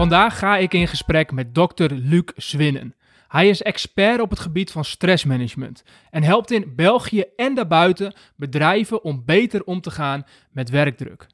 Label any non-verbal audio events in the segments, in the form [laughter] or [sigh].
Vandaag ga ik in gesprek met dokter Luc Zwinnen. Hij is expert op het gebied van stressmanagement en helpt in België en daarbuiten bedrijven om beter om te gaan met werkdruk.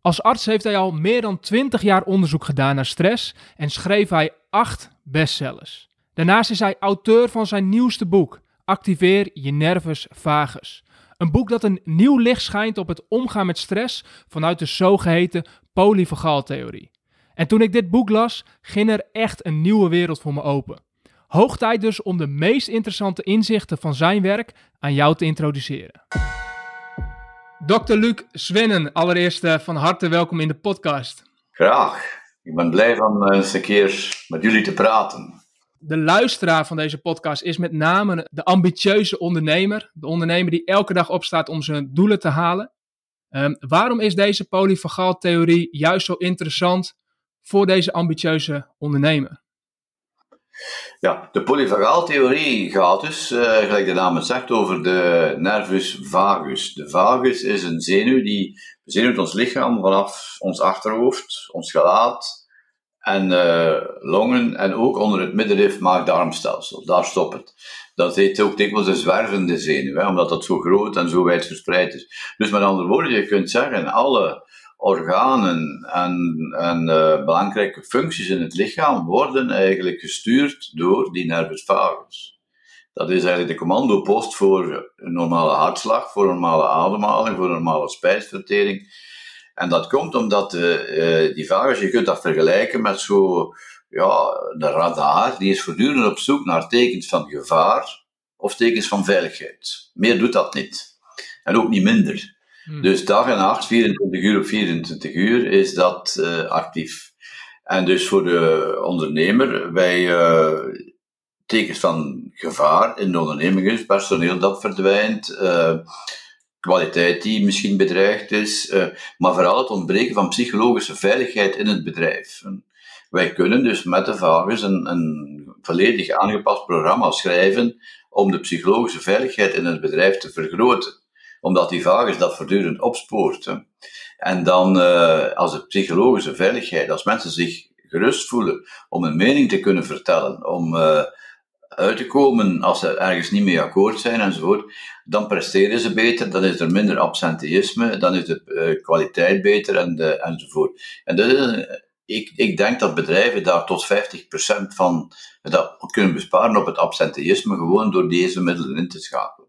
Als arts heeft hij al meer dan 20 jaar onderzoek gedaan naar stress en schreef hij acht bestsellers. Daarnaast is hij auteur van zijn nieuwste boek, Activeer je nervus vagus. Een boek dat een nieuw licht schijnt op het omgaan met stress vanuit de zogeheten polyvagaaltheorie. En toen ik dit boek las, ging er echt een nieuwe wereld voor me open. Hoog tijd dus om de meest interessante inzichten van zijn werk aan jou te introduceren. Dr. Luc Svennen, allereerst uh, van harte welkom in de podcast. Graag. Ik ben blij van uh, eens een keer met jullie te praten. De luisteraar van deze podcast is met name de ambitieuze ondernemer. De ondernemer die elke dag opstaat om zijn doelen te halen. Um, waarom is deze polyvagaaltheorie juist zo interessant voor deze ambitieuze ondernemer? Ja, de polyvagaaltheorie gaat dus, uh, gelijk de naam het zegt, over de nervus vagus. De vagus is een zenuw die bezenuwt ons lichaam vanaf ons achterhoofd, ons gelaat en uh, longen en ook onder het middenrif maag-darmstelsel. Daar stopt het. Dat heet ook dikwijls de zwervende zenuw, hè, omdat dat zo groot en zo wijd verspreid is. Dus met andere woorden, je kunt zeggen, alle organen en, en uh, belangrijke functies in het lichaam worden eigenlijk gestuurd door die nervus vagus. Dat is eigenlijk de commandopost voor een normale hartslag, voor normale ademhaling, voor normale spijsvertering. En dat komt omdat uh, die vagus, je kunt dat vergelijken met zo, ja, de radar, die is voortdurend op zoek naar tekens van gevaar of tekens van veiligheid. Meer doet dat niet. En ook niet minder. Hmm. Dus dag en nacht, 24 uur op 24 uur, is dat uh, actief. En dus voor de ondernemer, wij uh, tekens van gevaar in de onderneming personeel dat verdwijnt, uh, kwaliteit die misschien bedreigd is, maar vooral het ontbreken van psychologische veiligheid in het bedrijf. Wij kunnen dus met de Vagus een, een volledig aangepast programma schrijven om de psychologische veiligheid in het bedrijf te vergroten omdat die vagus dat voortdurend opspoort. Hè. En dan, uh, als de psychologische veiligheid, als mensen zich gerust voelen om een mening te kunnen vertellen, om uh, uit te komen als ze ergens niet mee akkoord zijn enzovoort, dan presteren ze beter, dan is er minder absenteïsme, dan is de uh, kwaliteit beter en de, enzovoort. En dat is, ik, ik denk dat bedrijven daar tot 50% van dat kunnen besparen op het absenteïsme, gewoon door deze middelen in te schakelen.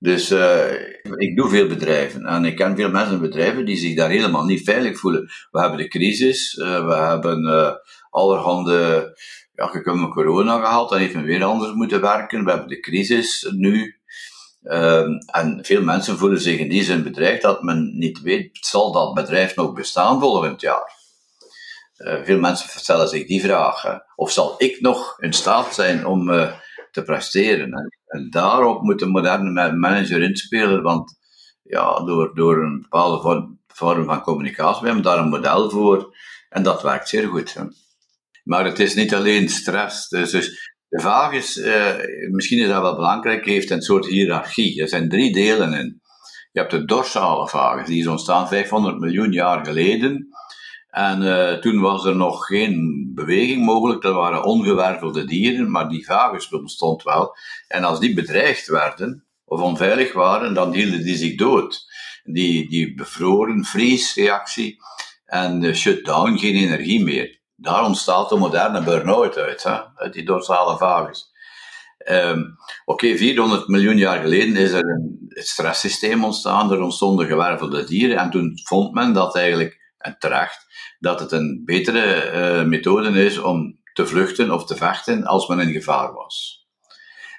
Dus uh, ik doe veel bedrijven en ik ken veel mensen in bedrijven die zich daar helemaal niet veilig voelen. We hebben de crisis, uh, we hebben uh, allerhande, ja, kunt corona gehad, heeft men weer anders moeten werken. We hebben de crisis nu. Ehm, en veel mensen voelen zich in die zin bedreigd dat men niet weet, zal dat bedrijf nog bestaan volgend jaar? veel mensen stellen zich die vraag. Of zal ik nog in staat zijn om te presteren? En daarop moet een moderne manager inspelen, want ja, door, door een bepaalde vorm, van communicatie, we hebben daar een model voor en dat werkt zeer goed. Maar het is niet alleen stress. Dus, dus de vraag is, uh, misschien is dat wel belangrijk, heeft een soort hiërarchie. Er zijn drie delen in. Je hebt de dorsale vagus, die is ontstaan 500 miljoen jaar geleden. En uh, toen was er nog geen beweging mogelijk, er waren ongewervelde dieren, maar die vagus bestond wel. En als die bedreigd werden, of onveilig waren, dan hielden die zich dood. Die, die bevroren, vriesreactie en uh, shutdown, geen energie meer. Daar ontstaat de moderne burn-out uit, hè, uit die dorsale vagus. Um, Oké, okay, 400 miljoen jaar geleden is er een stresssysteem ontstaan, er ontstonden gewervelde dieren en toen vond men dat eigenlijk, en terecht, dat het een betere uh, methode is om te vluchten of te vechten als men in gevaar was.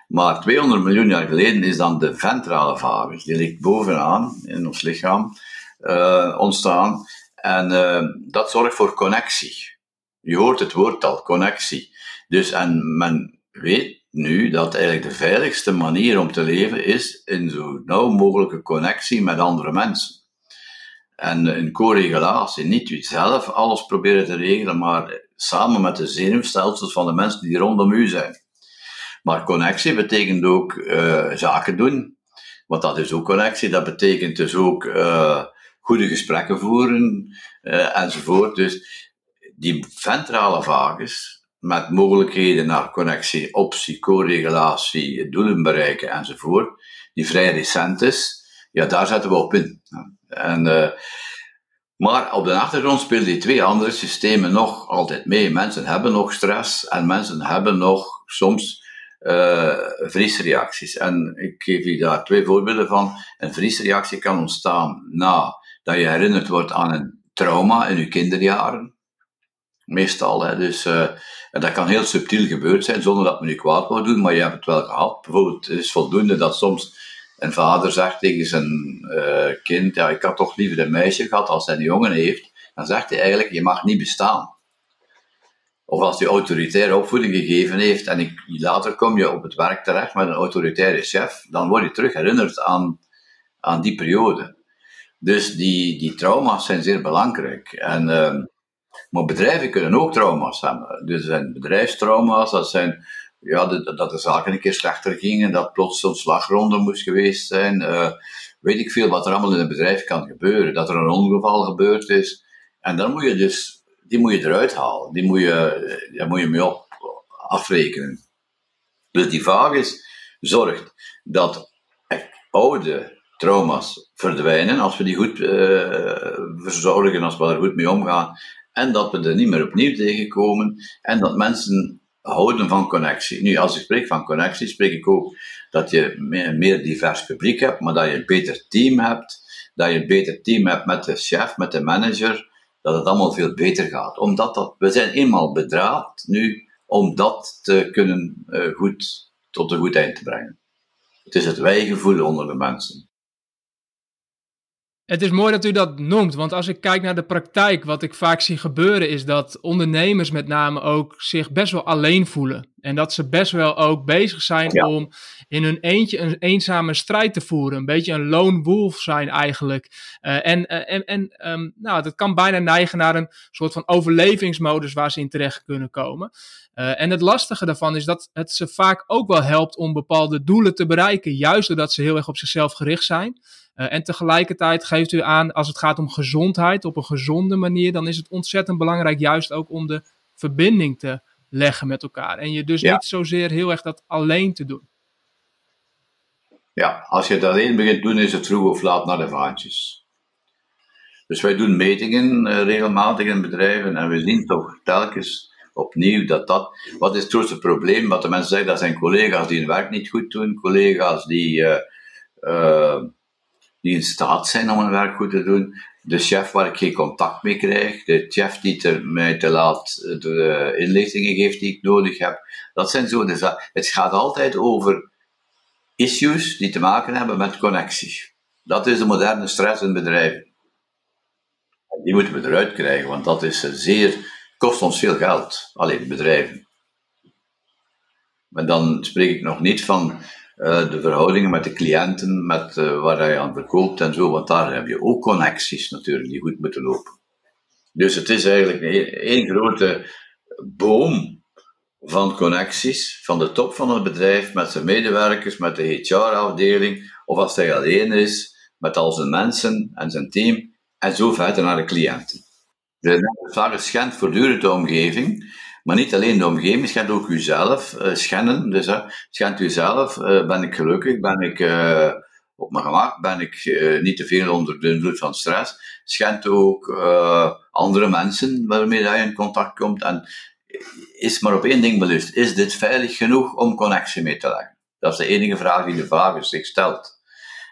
Maar 200 miljoen jaar geleden is dan de ventrale vagus, die ligt bovenaan in ons lichaam, uh, ontstaan. En uh, dat zorgt voor connectie. Je hoort het woord al, connectie. Dus, en men weet nu dat eigenlijk de veiligste manier om te leven is in zo nauw mogelijke connectie met andere mensen. En een co-regulatie, niet zelf alles proberen te regelen, maar samen met de zenuwstelsels van de mensen die rondom u zijn. Maar connectie betekent ook uh, zaken doen. Want dat is ook connectie. Dat betekent dus ook uh, goede gesprekken voeren uh, enzovoort. Dus die ventrale vagus, met mogelijkheden naar connectie, optie, co-regulatie, doelen bereiken enzovoort, die vrij recent is, ja, daar zetten we op in. En, uh, maar op de achtergrond spelen die twee andere systemen nog altijd mee. Mensen hebben nog stress en mensen hebben nog soms uh, vriesreacties. En ik geef u daar twee voorbeelden van. Een vriesreactie kan ontstaan na dat je herinnerd wordt aan een trauma in je kinderjaren. Meestal, hè. Dus, uh, en dat kan heel subtiel gebeurd zijn, zonder dat men je kwaad wil doen, maar je hebt het wel gehad. Bijvoorbeeld, het is voldoende dat soms een vader zegt tegen zijn uh, kind, ja, ik had toch liever een meisje gehad als hij een jongen heeft. Dan zegt hij eigenlijk, je mag niet bestaan. Of als hij autoritaire opvoeding gegeven heeft en ik, later kom je op het werk terecht met een autoritaire chef, dan word je terug herinnerd aan, aan die periode. Dus die, die trauma's zijn zeer belangrijk. En, uh, maar bedrijven kunnen ook trauma's hebben. Dus er zijn bedrijfstrauma's, dat zijn ja, dat de zaken een keer slechter gingen, dat plots een slagronde moest geweest zijn. Uh, weet ik veel wat er allemaal in een bedrijf kan gebeuren. Dat er een ongeval gebeurd is. En dan moet je dus, die moet je eruit halen. Die moet je, daar moet je mee op afrekenen. Dus die vagus zorgt dat oude trauma's verdwijnen als we die goed uh, verzorgen, als we er goed mee omgaan. En dat we er niet meer opnieuw tegenkomen. En dat mensen houden van connectie. Nu, als ik spreek van connectie, spreek ik ook dat je een meer divers publiek hebt, maar dat je een beter team hebt, dat je een beter team hebt met de chef, met de manager, dat het allemaal veel beter gaat. Omdat dat, we zijn eenmaal bedraad nu om dat te kunnen uh, goed, tot een goed eind te brengen. Het is het wijgevoel onder de mensen. Het is mooi dat u dat noemt, want als ik kijk naar de praktijk, wat ik vaak zie gebeuren, is dat ondernemers met name ook zich best wel alleen voelen. En dat ze best wel ook bezig zijn om in hun eentje een eenzame strijd te voeren. Een beetje een lone wolf zijn eigenlijk. Uh, en uh, en, en um, nou, dat kan bijna neigen naar een soort van overlevingsmodus waar ze in terecht kunnen komen. Uh, en het lastige daarvan is dat het ze vaak ook wel helpt om bepaalde doelen te bereiken. Juist doordat ze heel erg op zichzelf gericht zijn. Uh, en tegelijkertijd geeft u aan, als het gaat om gezondheid op een gezonde manier, dan is het ontzettend belangrijk juist ook om de verbinding te leggen met elkaar. En je dus niet zozeer heel erg dat alleen te doen. Ja, als je het alleen begint doen, is het vroeg of laat naar de vaantjes. Dus wij doen metingen uh, regelmatig in bedrijven en we zien toch telkens opnieuw dat dat. Wat is het grootste probleem? Wat de mensen zeggen, dat zijn collega's die hun werk niet goed doen, collega's die. Uh, die in staat zijn om hun werk goed te doen. De chef waar ik geen contact mee krijg, de chef die te, mij te laat de inlichtingen geeft die ik nodig heb. Dat zijn zo de zaken. Het gaat altijd over issues die te maken hebben met connectie. Dat is de moderne stress in bedrijven. Die moeten we eruit krijgen, want dat is zeer, kost ons veel geld. Alleen bedrijven. Maar dan spreek ik nog niet van uh, de verhoudingen met de cliënten, met uh, waar je aan verkoopt en zo, want daar heb je ook connecties natuurlijk die goed moeten lopen. Dus het is eigenlijk één grote boom van connecties, van de top van het bedrijf met zijn medewerkers, met de HR-afdeling, of als hij alleen is, met al zijn mensen en zijn team, en zo verder naar de cliënten. De zaak schendt voortdurend de omgeving, maar niet alleen de omgeving, schendt ook uzelf. Uh, schenden, dus uh, schendt uzelf. Uh, ben ik gelukkig? Ben ik uh, op mijn gemak? Ben ik niet te veel onder de invloed van stress? Schendt ook andere mensen waarmee je in contact komt. En is maar op één ding belust. Is dit veilig genoeg om connectie mee te leggen? Dat is de enige vraag die de vader zich stelt.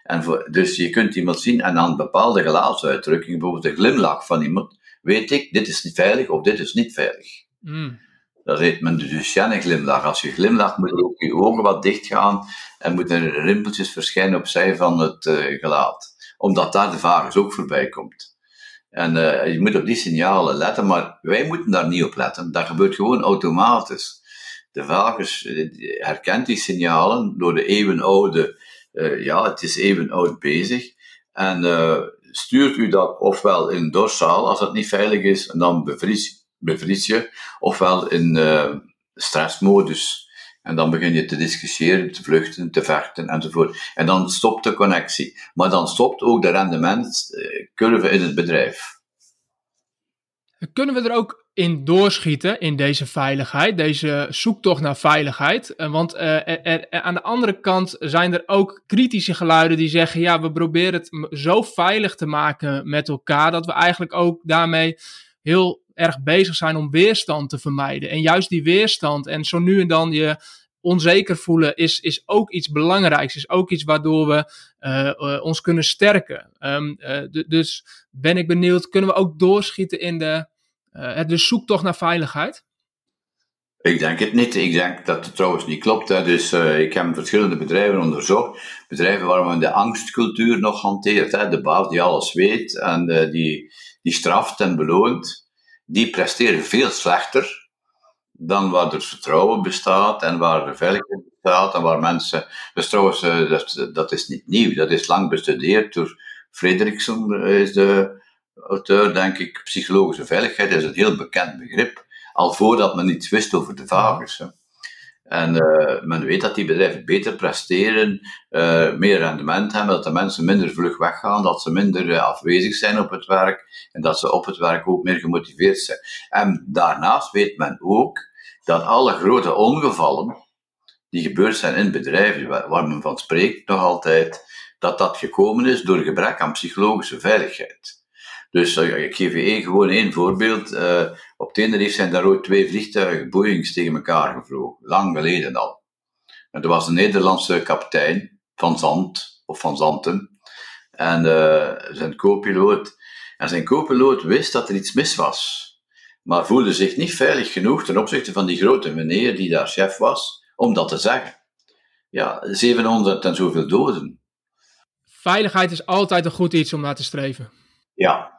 En dus je kunt iemand zien en aan bepaalde gelaatsuitdrukkingen, bijvoorbeeld de glimlach van iemand, weet ik, dit is niet veilig of dit is niet veilig. Mm. Dat heet de Duchenne glimlach. Als je glimlacht, moeten ook je ogen wat dicht gaan en moeten rimpeltjes verschijnen opzij van het uh, gelaat. Omdat daar de vagus ook voorbij komt. En uh, je moet op die signalen letten, maar wij moeten daar niet op letten. Dat gebeurt gewoon automatisch. De vagus eh, herkent die signalen door de eeuwenoude, uh, ja, het is eeuwenoud bezig. En stuurt u dat ofwel in dorsaal, als het niet veilig is, en dan bevries ofwel in uh, stressmodus. En dan begin je te discussiëren, te vluchten, te vechten enzovoort. En dan stopt de connectie. Maar dan stopt ook de rendementcurve in het bedrijf. Kunnen we er ook in doorschieten in deze veiligheid, deze zoektocht naar veiligheid. Uh, want aan de andere kant zijn er ook kritische geluiden die zeggen: ja, we proberen het zo veilig te maken met elkaar dat we eigenlijk ook daarmee heel erg bezig zijn om weerstand te vermijden. En juist die weerstand en zo nu en dan je onzeker voelen is, is ook iets belangrijks. Is ook iets waardoor we uh, ons kunnen sterken. Um, dus ben ik benieuwd, kunnen we ook doorschieten in de de zoektocht naar veiligheid? Ik denk het niet. Ik denk dat het trouwens niet klopt. Hè. Dus ik heb verschillende bedrijven onderzocht. Bedrijven waar men de angstcultuur nog hanteert. Hè. De baas die alles weet en die, die straft en beloont. Die presteren veel slechter dan waar er vertrouwen bestaat en waar er veiligheid bestaat en waar mensen... Dus trouwens, uh, dat, dat is niet nieuw. Dat is lang bestudeerd door Frederiksen, is de auteur, denk ik, psychologische veiligheid is een heel bekend begrip, al voordat men iets wist over de vagus. En uh, men weet dat die bedrijven beter presteren, uh, meer rendement hebben, dat de mensen minder vlug weggaan, dat ze minder uh, afwezig zijn op het werk en dat ze op het werk ook meer gemotiveerd zijn. En daarnaast weet men ook dat alle grote ongevallen die gebeurd zijn in bedrijven waar, waar men van spreekt nog altijd, dat dat gekomen is door gebrek aan psychologische veiligheid. Dus uh, ik geef je één, gewoon één voorbeeld. Uh, op Tenerife zijn daar ooit twee vliegtuigen, Boeings, tegen elkaar gevlogen. Lang geleden al. En er was een Nederlandse kapitein van Zand, of van Zanten. En uh, zijn co-piloot. En zijn co-piloot wist dat er iets mis was. Maar voelde zich niet veilig genoeg ten opzichte van die grote meneer die daar chef was, om dat te zeggen. Ja, 700 en zoveel doden. Veiligheid is altijd een goed iets om naar te streven. Ja,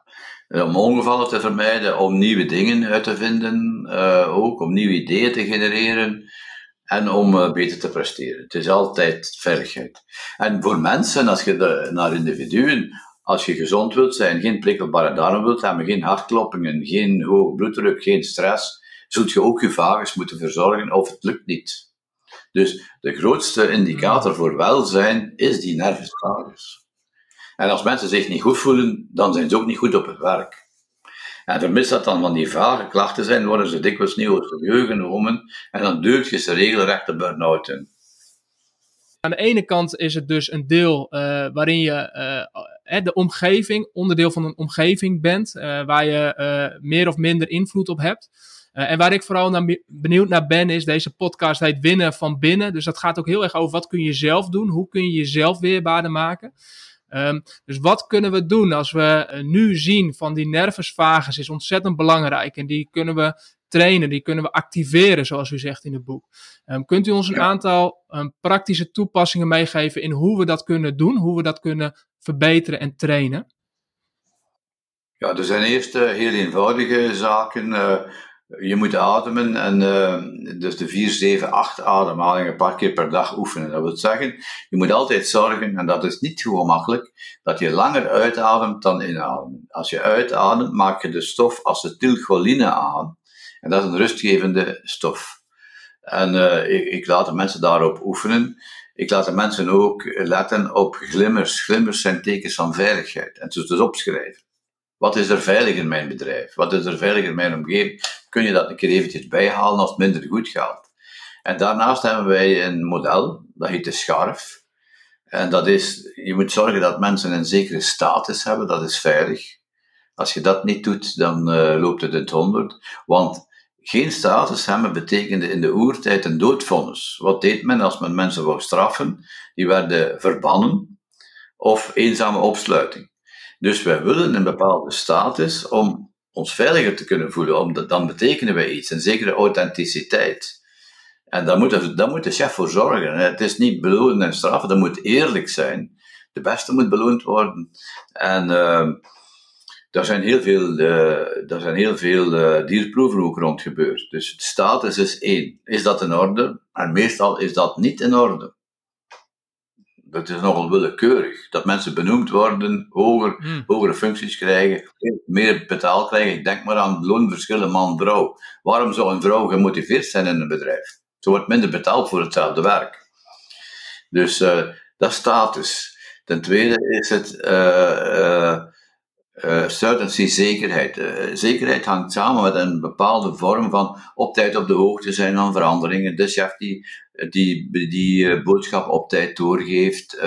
om ongevallen te vermijden, om nieuwe dingen uit te vinden, uh, ook om nieuwe ideeën te genereren en om uh, beter te presteren. Het is altijd veiligheid. En voor mensen, als je de, naar individuen, als je gezond wilt zijn, geen prikkelbare darm wilt hebben, geen hartkloppingen, geen hoge bloeddruk, geen stress, zult je ook je vagus moeten verzorgen of het lukt niet. Dus de grootste indicator voor welzijn is die nervus vagus. En als mensen zich niet goed voelen, dan zijn ze ook niet goed op het werk. En vermits dat dan van die vage klachten zijn, worden ze dikwijls niet over serieus genomen en dan duurt je ze regelrecht de burn-out in. Aan de ene kant is het dus een deel uh, waarin je uh, de omgeving, onderdeel van een omgeving bent, waar je meer of minder invloed op hebt. en waar ik vooral naar, benieuwd naar ben, is deze podcast heet Winnen van Binnen. Dus dat gaat ook heel erg over wat kun je zelf doen, hoe kun je jezelf weerbaarder maken. Um, dus wat kunnen we doen als we eh, nu zien van die nervus vagus is ontzettend belangrijk en die kunnen we trainen, die kunnen we activeren, zoals u zegt in het boek. Um, kunt u ons een aantal um, praktische toepassingen meegeven in hoe we dat kunnen doen, hoe we dat kunnen verbeteren en trainen? Ja, er zijn eerst uh, heel eenvoudige zaken. Uh, je moet ademen en uh, dus de 4, 7, 8 ademhalingen een paar keer per dag oefenen. Dat wil zeggen, je moet altijd zorgen, en dat is niet gewoon makkelijk, dat je langer uitademt dan inademt. Als je uitademt, maak je de stof acetylcholine aan. En dat is een rustgevende stof. En uh, ik, laat de mensen daarop oefenen. Ik laat de mensen ook letten op glimmers. Glimmers zijn tekens van veiligheid. En ze dus opschrijven. Wat is er veilig in mijn bedrijf? Wat is er veilig in mijn omgeving? Kun je dat een keer eventjes bijhalen als het minder goed gaat? En daarnaast hebben wij een model, dat heet de scharf. En dat is, je moet zorgen dat mensen een zekere status hebben, dat is veilig. Als je dat niet doet, dan uh, loopt het in het honderd. Want geen status hebben betekende in de oertijd een doodvonnis. Wat deed men als men mensen wou straffen? Die werden verbannen of eenzame opsluiting. Dus wij willen een bepaalde status om ons veiliger te kunnen voelen, om dan betekenen wij iets, een zekere authenticiteit. En daar moet, de, daar moet de chef voor zorgen. Het is niet belonen en straffen, dat moet eerlijk zijn. De beste moet beloond worden. En uh, daar zijn heel veel, uh, daar zijn heel veel uh, dierproeven rond gebeurd. Dus status is één. Is dat in orde? En meestal is dat niet in orde dat is nogal willekeurig. Dat mensen benoemd worden, hoger, hmm. hogere functies krijgen, meer betaald krijgen. Ik denk maar aan loonverschillen man-vrouw. Waarom zou een vrouw gemotiveerd zijn in een bedrijf? Ze wordt minder betaald voor hetzelfde werk. Dus uh, dat is status. Ten tweede is het uh, uh, Uh, certainty, zekerheid. Uh, zekerheid hangt samen met een bepaalde vorm van op tijd op de hoogte zijn van veranderingen. De chef die die, die uh, boodschap op tijd doorgeeft,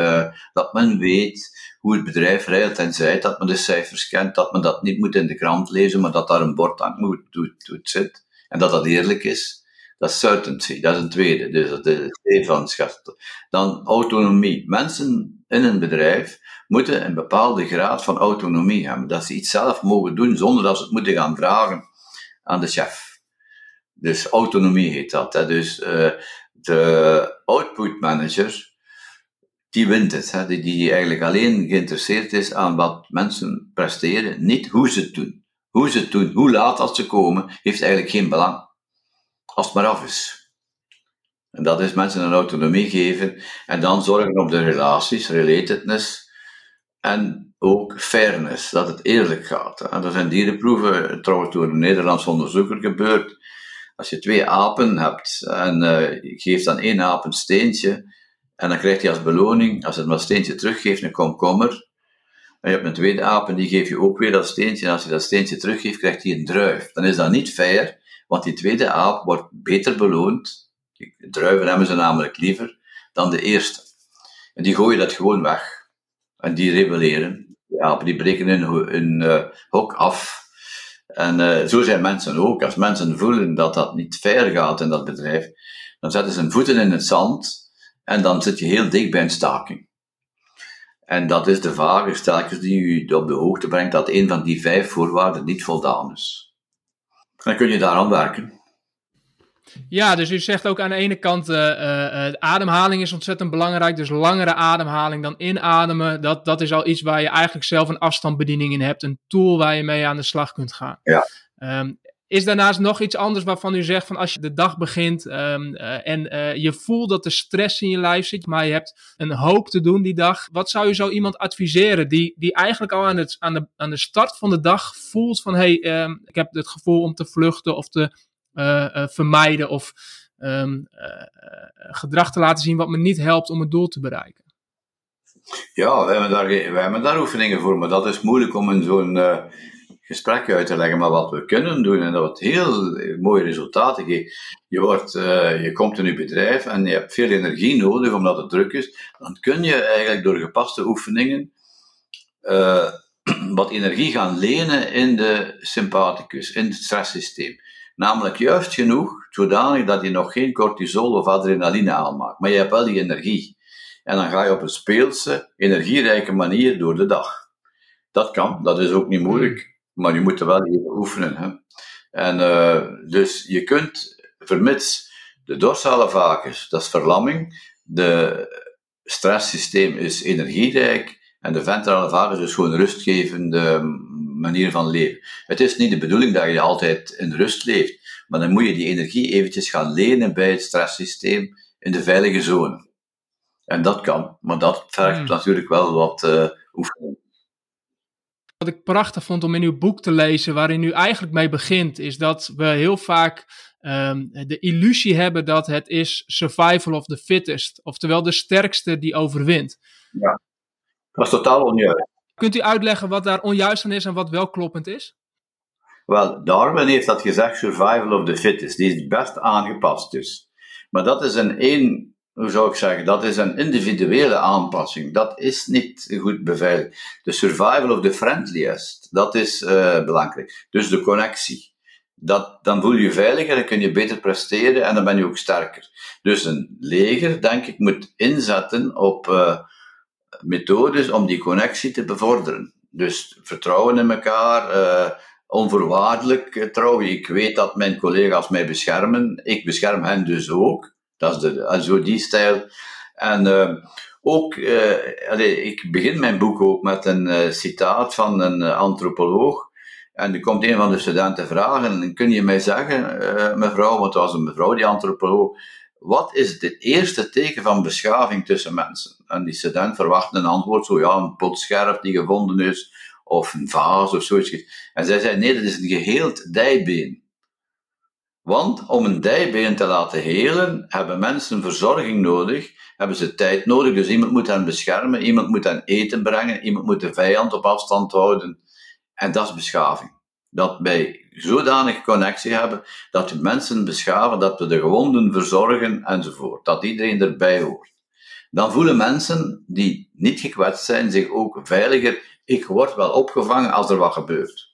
dat men weet hoe het bedrijf rijdt en zijt, dat men de cijfers kent, dat men dat niet moet in de krant lezen, maar dat daar een bord aan moet, hoe het zit. En dat dat eerlijk is. Dat is certainty, dat is een tweede. Dus dat is van Dan autonomie. Mensen in een bedrijf moeten een bepaalde graad van autonomie hebben. Dat ze iets zelf mogen doen zonder dat ze het moeten gaan vragen aan de chef. Dus autonomie heet dat. Dus uh, de output manager, die wint het. Die, die eigenlijk alleen geïnteresseerd is aan wat mensen presteren, niet hoe ze het doen. Hoe ze het doen, hoe laat als ze komen, heeft eigenlijk geen belang als het maar af is. En dat is mensen een autonomie geven en dan zorgen op de relaties, relatedness en ook fairness, dat het eerlijk gaat. En er zijn dierenproeven, trouwens door een Nederlands onderzoeker gebeurd. Als je twee apen hebt en uh, je geeft aan één aap een steentje en dan krijgt hij als beloning, als hij dat steentje teruggeeft, een komkommer. En je hebt een tweede aap en die geeft je ook weer dat steentje en als hij dat steentje teruggeeft, krijgt hij een druif. Dan is dat niet fair, want die tweede aap wordt beter beloond. Druiven hebben ze namelijk liever dan de eerste. En die gooien dat gewoon weg. En die rebelleren. Apen die breken hun, hun uh, hok af. En uh, zo zijn mensen ook. Als mensen voelen dat dat niet fair gaat in dat bedrijf, dan zetten ze hun voeten in het zand en dan zit je heel dicht bij een staking. En dat is de vage stelkens die u op de hoogte brengt dat een van die vijf voorwaarden niet voldaan is. Dan kun je daaraan werken. Ja, dus u zegt ook aan de ene kant, uh, uh, ademhaling is ontzettend belangrijk. Dus langere ademhaling dan inademen. Dat, dat is al iets waar je eigenlijk zelf een afstandsbediening in hebt. Een tool waar je mee aan de slag kunt gaan. Ja. Um, is daarnaast nog iets anders waarvan u zegt van als je de dag begint um, uh, en uh, je voelt dat er stress in je lijf zit, maar je hebt een hoop te doen die dag. Wat zou je zo iemand adviseren die, die eigenlijk al aan, het, aan, de, aan de start van de dag voelt van hé, hey, um, ik heb het gevoel om te vluchten of te vermijden of um, gedrag te laten zien wat me niet helpt om het doel te bereiken? Ja, we hebben daar, we hebben daar oefeningen voor, maar dat is moeilijk om in zo'n gesprek uit te leggen. Maar wat we kunnen doen, en dat het heel mooie resultaten geeft. Je, wordt, je komt in je bedrijf en je hebt veel energie nodig omdat het druk is. Dan kun je eigenlijk door gepaste oefeningen [clears throat] wat energie gaan lenen in de sympathicus, in het stresssysteem. Namelijk juist genoeg, zodanig dat je nog geen cortisol of adrenaline aanmaakt. Maar je hebt wel die energie. En dan ga je op een speelse, energierijke manier door de dag. Dat kan, dat is ook niet moeilijk. Maar je moet er wel even oefenen. Hè. En uh, dus je kunt, vermits de dorsale dat is verlamming, de stresssysteem is energierijk en de ventrale vagus is gewoon rustgevende manier van leven. Het is niet de bedoeling dat je altijd in rust leeft, maar dan moet je die energie eventjes gaan lenen bij het stresssysteem in de veilige zone. En dat kan, maar dat vergt hmm. natuurlijk wel wat uh, oefening. Wat ik prachtig vond om in uw boek te lezen, waarin u eigenlijk mee begint, is dat we heel vaak um, de illusie hebben dat het is survival of the fittest. Oftewel de sterkste die overwint. Ja, dat is totaal onjuist. Kunt u uitleggen wat daar onjuist aan is en wat wel kloppend is? Wel, Darwin heeft dat gezegd, survival of the fittest. Die is best aangepast dus. Maar dat is een één hoe zou ik zeggen, dat is een individuele aanpassing. Dat is niet goed beveiligd. De survival of the friendliest, dat is uh, belangrijk. Dus de connectie. Dat, dan voel je je veiliger, dan kun je beter presteren en dan ben je ook sterker. Dus een leger, denk ik, moet inzetten op uh, methodes om die connectie te bevorderen. Dus vertrouwen in elkaar, uh, onvoorwaardelijk trouwen. Ik weet dat mijn collega's mij beschermen, ik bescherm hen dus ook. Dat is de, zo die stijl. En uh, ook, ik begin mijn boek ook met een citaat van een antropoloog. En er komt een van de studenten vragen, kun je mij zeggen, mevrouw, want het was een mevrouw, die antropoloog, wat is het eerste teken van beschaving tussen mensen? En die student verwacht een antwoord, zo ja, een potscherf die gevonden is, of een vaas of zoiets. En zij zei, nee, dat is een geheeld dijbeen. Want om een dijbeen te laten helen, hebben mensen verzorging nodig, hebben ze tijd nodig. Dus iemand moet hen beschermen, iemand moet hen eten brengen, iemand moet de vijand op afstand houden. En dat is beschaving. Dat wij zodanig connectie hebben dat we mensen beschaven, dat we de gewonden verzorgen enzovoort. Dat iedereen erbij hoort. Dan voelen mensen die niet gekwetst zijn zich ook veiliger. Ik word wel opgevangen als er wat gebeurt.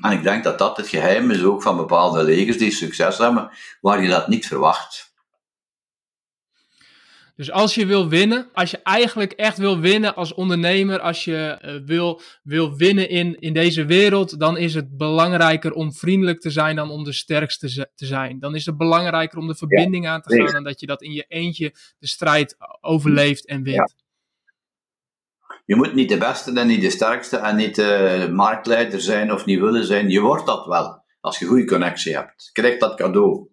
En ik denk dat dat het geheim is ook van bepaalde legers die succes hebben, waar je dat niet verwacht. Dus als je wil winnen, als je eigenlijk echt wil winnen als ondernemer, als je uh, wil, wil winnen in, in deze wereld, dan is het belangrijker om vriendelijk te zijn dan om de sterkste te zijn. Dan is het belangrijker om de verbinding aan te gaan dan dat je dat in je eentje de strijd overleeft en wint. Ja. Je moet niet de beste en niet de sterkste en niet de marktleider zijn of niet willen zijn. Je wordt dat wel, als je goede connectie hebt. Krijg dat cadeau.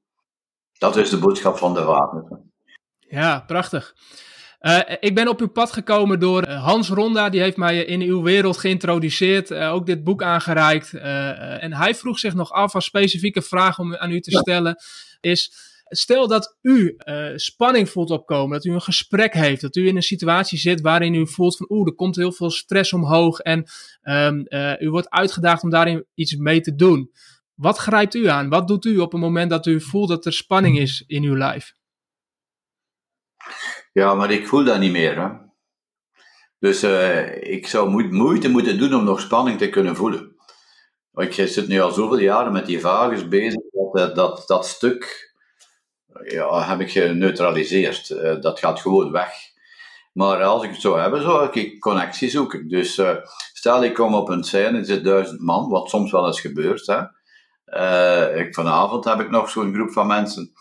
Dat is de boodschap van de wapen. Ja, prachtig. Uh, ik ben op uw pad gekomen door eh, Hans Ronda, die heeft mij in uw wereld geïntroduceerd, uh, ook dit boek aangereikt. en hij vroeg zich nog af, als specifieke vraag om aan u te stellen, is, stel dat u spanning voelt opkomen, dat u een gesprek heeft, dat u in een situatie zit waarin u voelt van, oeh, er komt heel veel stress omhoog en um, u wordt uitgedaagd om daarin iets mee te doen. Wat grijpt u aan? Wat doet u op het moment dat u voelt dat er spanning is in uw lijf? Ja, maar ik voel dat niet meer. Hè? Dus uh, ik zou moeite moeten doen om nog spanning te kunnen voelen. Ik zit nu al zoveel jaren met die vagus bezig, dat dat, dat stuk ja, heb ik geneutraliseerd. Dat gaat gewoon weg. Maar als ik het zou hebben, zou ik connectie zoeken. Dus stel ik kom op een scène, er zit duizend man, wat soms wel eens gebeurt. Hè. Ik, vanavond heb ik nog zo'n groep van mensen.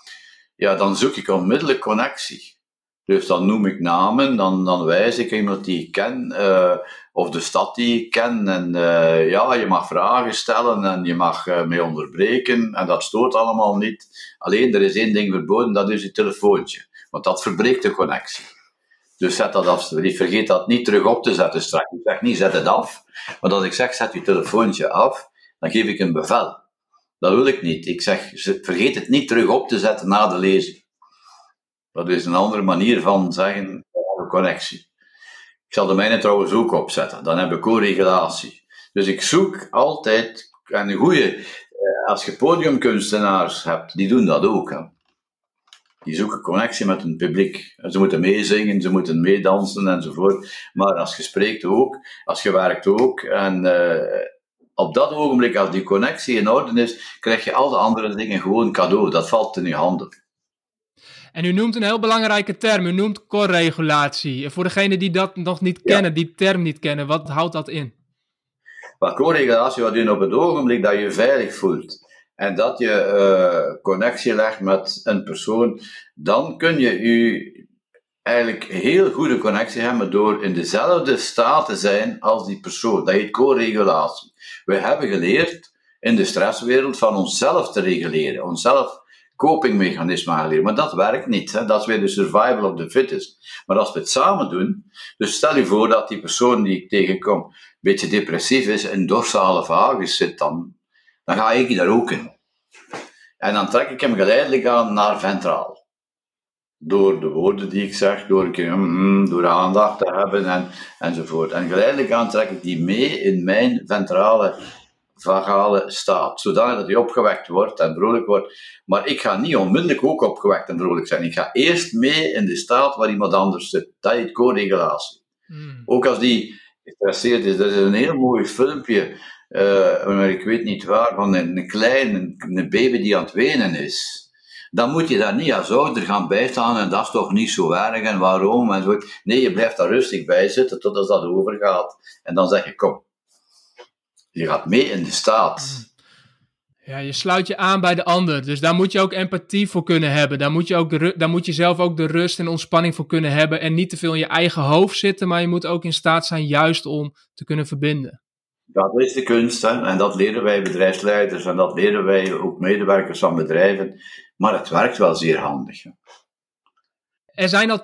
Ja, dan zoek ik onmiddellijk connectie. Dus dan noem ik namen, dan, dan wijs ik iemand die ik ken, uh, of de stad die ik ken. En uh, ja, je mag vragen stellen en je mag uh, mee onderbreken. En dat stoort allemaal niet. Alleen er is één ding verboden, dat is je telefoontje. Want dat verbreekt de connectie. Dus zet dat af. Vergeet dat niet terug op te zetten straks. Ik zeg niet, zet het af. Maar als ik zeg, zet je telefoontje af, dan geef ik een bevel. Dat wil ik niet. Ik zeg, vergeet het niet terug op te zetten na de lezing. Dat is een andere manier van zeggen, connectie. Ik zal de mijne trouwens ook opzetten. Dan heb ik co-regulatie. Dus ik zoek altijd, en een goede, eh, als je podiumkunstenaars hebt, die doen dat ook. Hè. Die zoeken connectie met een publiek. Ze moeten meezingen, ze moeten meedansen enzovoort. Maar als je spreekt ook, als je werkt ook. En uh, op dat ogenblik, als die connectie in orde is, krijg je al de andere dingen gewoon cadeau. Dat valt in je handen. En u noemt een heel belangrijke term, u noemt corregulatie. Voor degenen die dat nog niet kennen, die term niet kennen, wat houdt dat in? Well, corregulatie houdt in op het ogenblik dat je veilig voelt en dat je uh, connectie legt met een persoon, dan kun je je eigenlijk heel goede connectie hebben door in dezelfde staat te zijn als die persoon. Dat heet co-regulatie. We hebben geleerd in de stresswereld van onszelf te reguleren, onszelf copingmechanisme aanleren. Maar dat werkt niet. Hè? Dat is weer de survival of the fittest. Maar als we het samen doen, dus stel je voor dat die persoon die ik tegenkom een beetje depressief is en dorsale vagus zit dan, dan ga ik daar ook in. En dan trek ik hem geleidelijk aan naar ventraal. Door de woorden die ik zeg, door, een keer, mm, door aandacht te hebben en, enzovoort. En geleidelijk aan trek ik die mee in mijn ventrale vagale staat, zodat hij opgewekt wordt en vrolijk wordt. Maar ik ga niet onmiddellijk ook opgewekt en vrolijk zijn. Ik ga eerst mee in de staat waar iemand anders zit. Dat is co-regulatie. Hmm. Ook als die gestresseerd is. Dat is een heel mooi filmpje, uh, ik weet niet waar, van een, een klein een baby die aan het wenen is. Dan moet je daar niet als ouder gaan bijstaan en dat is toch niet zo erg en waarom en zo. Nee, je blijft daar rustig bij zitten totdat dat overgaat. En dan zeg je, kom, je gaat mee in de staat. Mm. Ja, je sluit je aan bij de ander. Dus daar moet je ook empathie voor kunnen hebben. Daar moet je, ook de, daar moet je zelf ook de rust en ontspanning voor kunnen hebben. En niet te veel in je eigen hoofd zitten, maar je moet ook in staat zijn juist om te kunnen verbinden. Dat is de kunst, hè? en dat leren wij bedrijfsleiders en dat leren wij ook medewerkers van bedrijven. Maar het werkt wel zeer handig. Hè? Er zijn al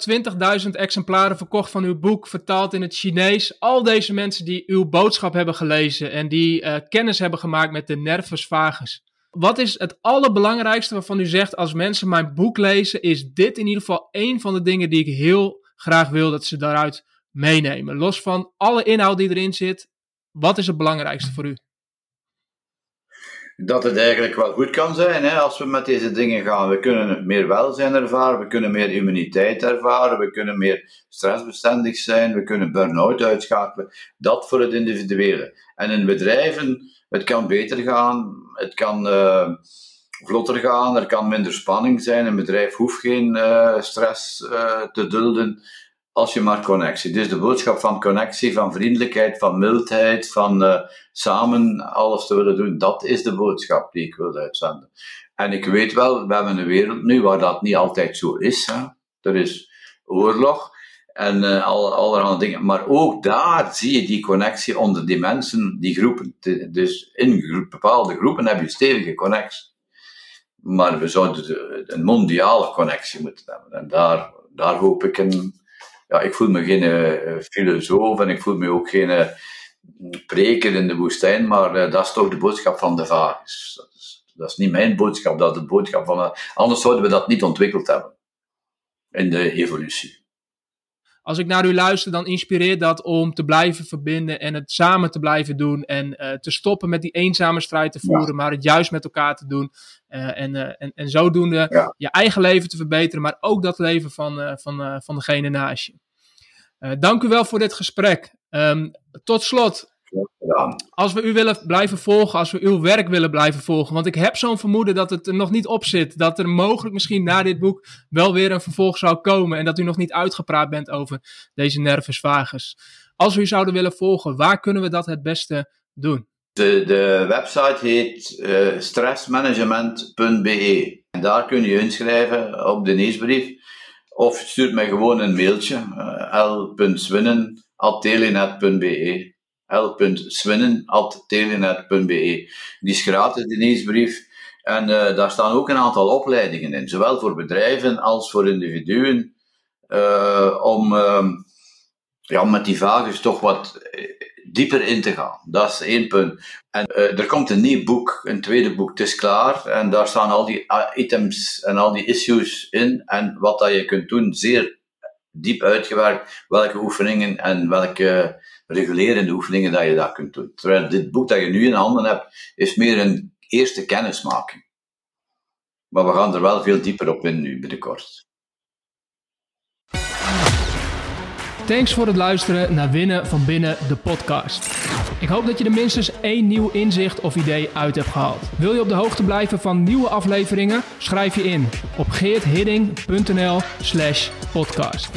20.000 exemplaren verkocht van uw boek, vertaald in het Chinees. Al deze mensen die uw boodschap hebben gelezen en die uh, kennis hebben gemaakt met de nervus vagus. Wat is het allerbelangrijkste waarvan u zegt, als mensen mijn boek lezen, is dit in ieder geval één van de dingen die ik heel graag wil dat ze daaruit meenemen? Los van alle inhoud die erin zit, Wat is het belangrijkste voor u? Dat het eigenlijk wel goed kan zijn hè, als we met deze dingen gaan. We kunnen meer welzijn ervaren, we kunnen meer immuniteit ervaren, we kunnen meer stressbestendig zijn, we kunnen burn-out uitschakelen. Dat voor het individuele. En in bedrijven, het kan beter gaan, het kan uh, vlotter gaan, er kan minder spanning zijn. Een bedrijf hoeft geen uh, stress uh, te dulden als je maar connectie. Dus de boodschap van connectie, van vriendelijkheid, van mildheid, van uh, samen alles te willen doen, dat is de boodschap die ik wil uitzenden. En ik weet wel, we hebben een wereld nu waar dat niet altijd zo is. Hè. Er is oorlog en uh, al, allerhande dingen. Maar ook daar zie je die connectie onder die mensen, die groepen. Dus in bepaalde groepen heb je stevige connectie. Maar we zouden een mondiale connectie moeten hebben. En daar, daar hoop ik een, ja, ik voel me geen uh, filosoof en ik voel me ook geen uh, preker in de woestijn, maar dat is toch de boodschap van de vagus. Dat is, dat is niet mijn boodschap, dat is de boodschap van. anders zouden we dat niet ontwikkeld hebben in de evolutie. Als ik naar u luister, dan inspireert dat om te blijven verbinden en het samen te blijven doen. En te stoppen met die eenzame strijd te voeren, maar het juist met elkaar te doen. en, en, en zodoende ja. je eigen leven te verbeteren, maar ook dat leven van, van, van degene naast je. Uh, dank u wel voor dit gesprek. Um, tot slot, als we u willen blijven volgen, als we uw werk willen blijven volgen, want ik heb zo'n vermoeden dat het er nog niet op zit, dat er mogelijk misschien na dit boek wel weer een vervolg zou komen en dat u nog niet uitgepraat bent over deze nervus vagus. Als we u zouden willen volgen, waar kunnen we dat het beste doen? De, de website heet uh, stressmanagement.be en daar kun je inschrijven op de nieuwsbrief. Of stuurt mij gewoon een mailtje, uh, l.swinnen.telenet.be l.swinnen.telenet.be Die is gratis, de nieuwsbrief. En uh, daar staan ook een aantal opleidingen in, zowel voor bedrijven als voor individuen, uh, om uh, ja, met die vagus toch wat dieper in te gaan. Dat is één punt. En er komt een nieuw boek, een tweede boek, het is klaar. En daar staan al die items en al die issues in. En wat dat je kunt doen, zeer diep uitgewerkt. Welke oefeningen en welke regulerende oefeningen dat je dat kunt doen. Terwijl dit boek dat je nu in handen hebt, is meer een eerste kennismaking. Maar we gaan er wel veel dieper op in nu binnenkort. Thanks voor het luisteren naar Winnen van Binnen, de podcast. Ik hoop dat je er minstens één nieuw inzicht of idee uit hebt gehaald. Wil je op de hoogte blijven van nieuwe afleveringen? Schrijf je in op geerthidding.nl slash podcast.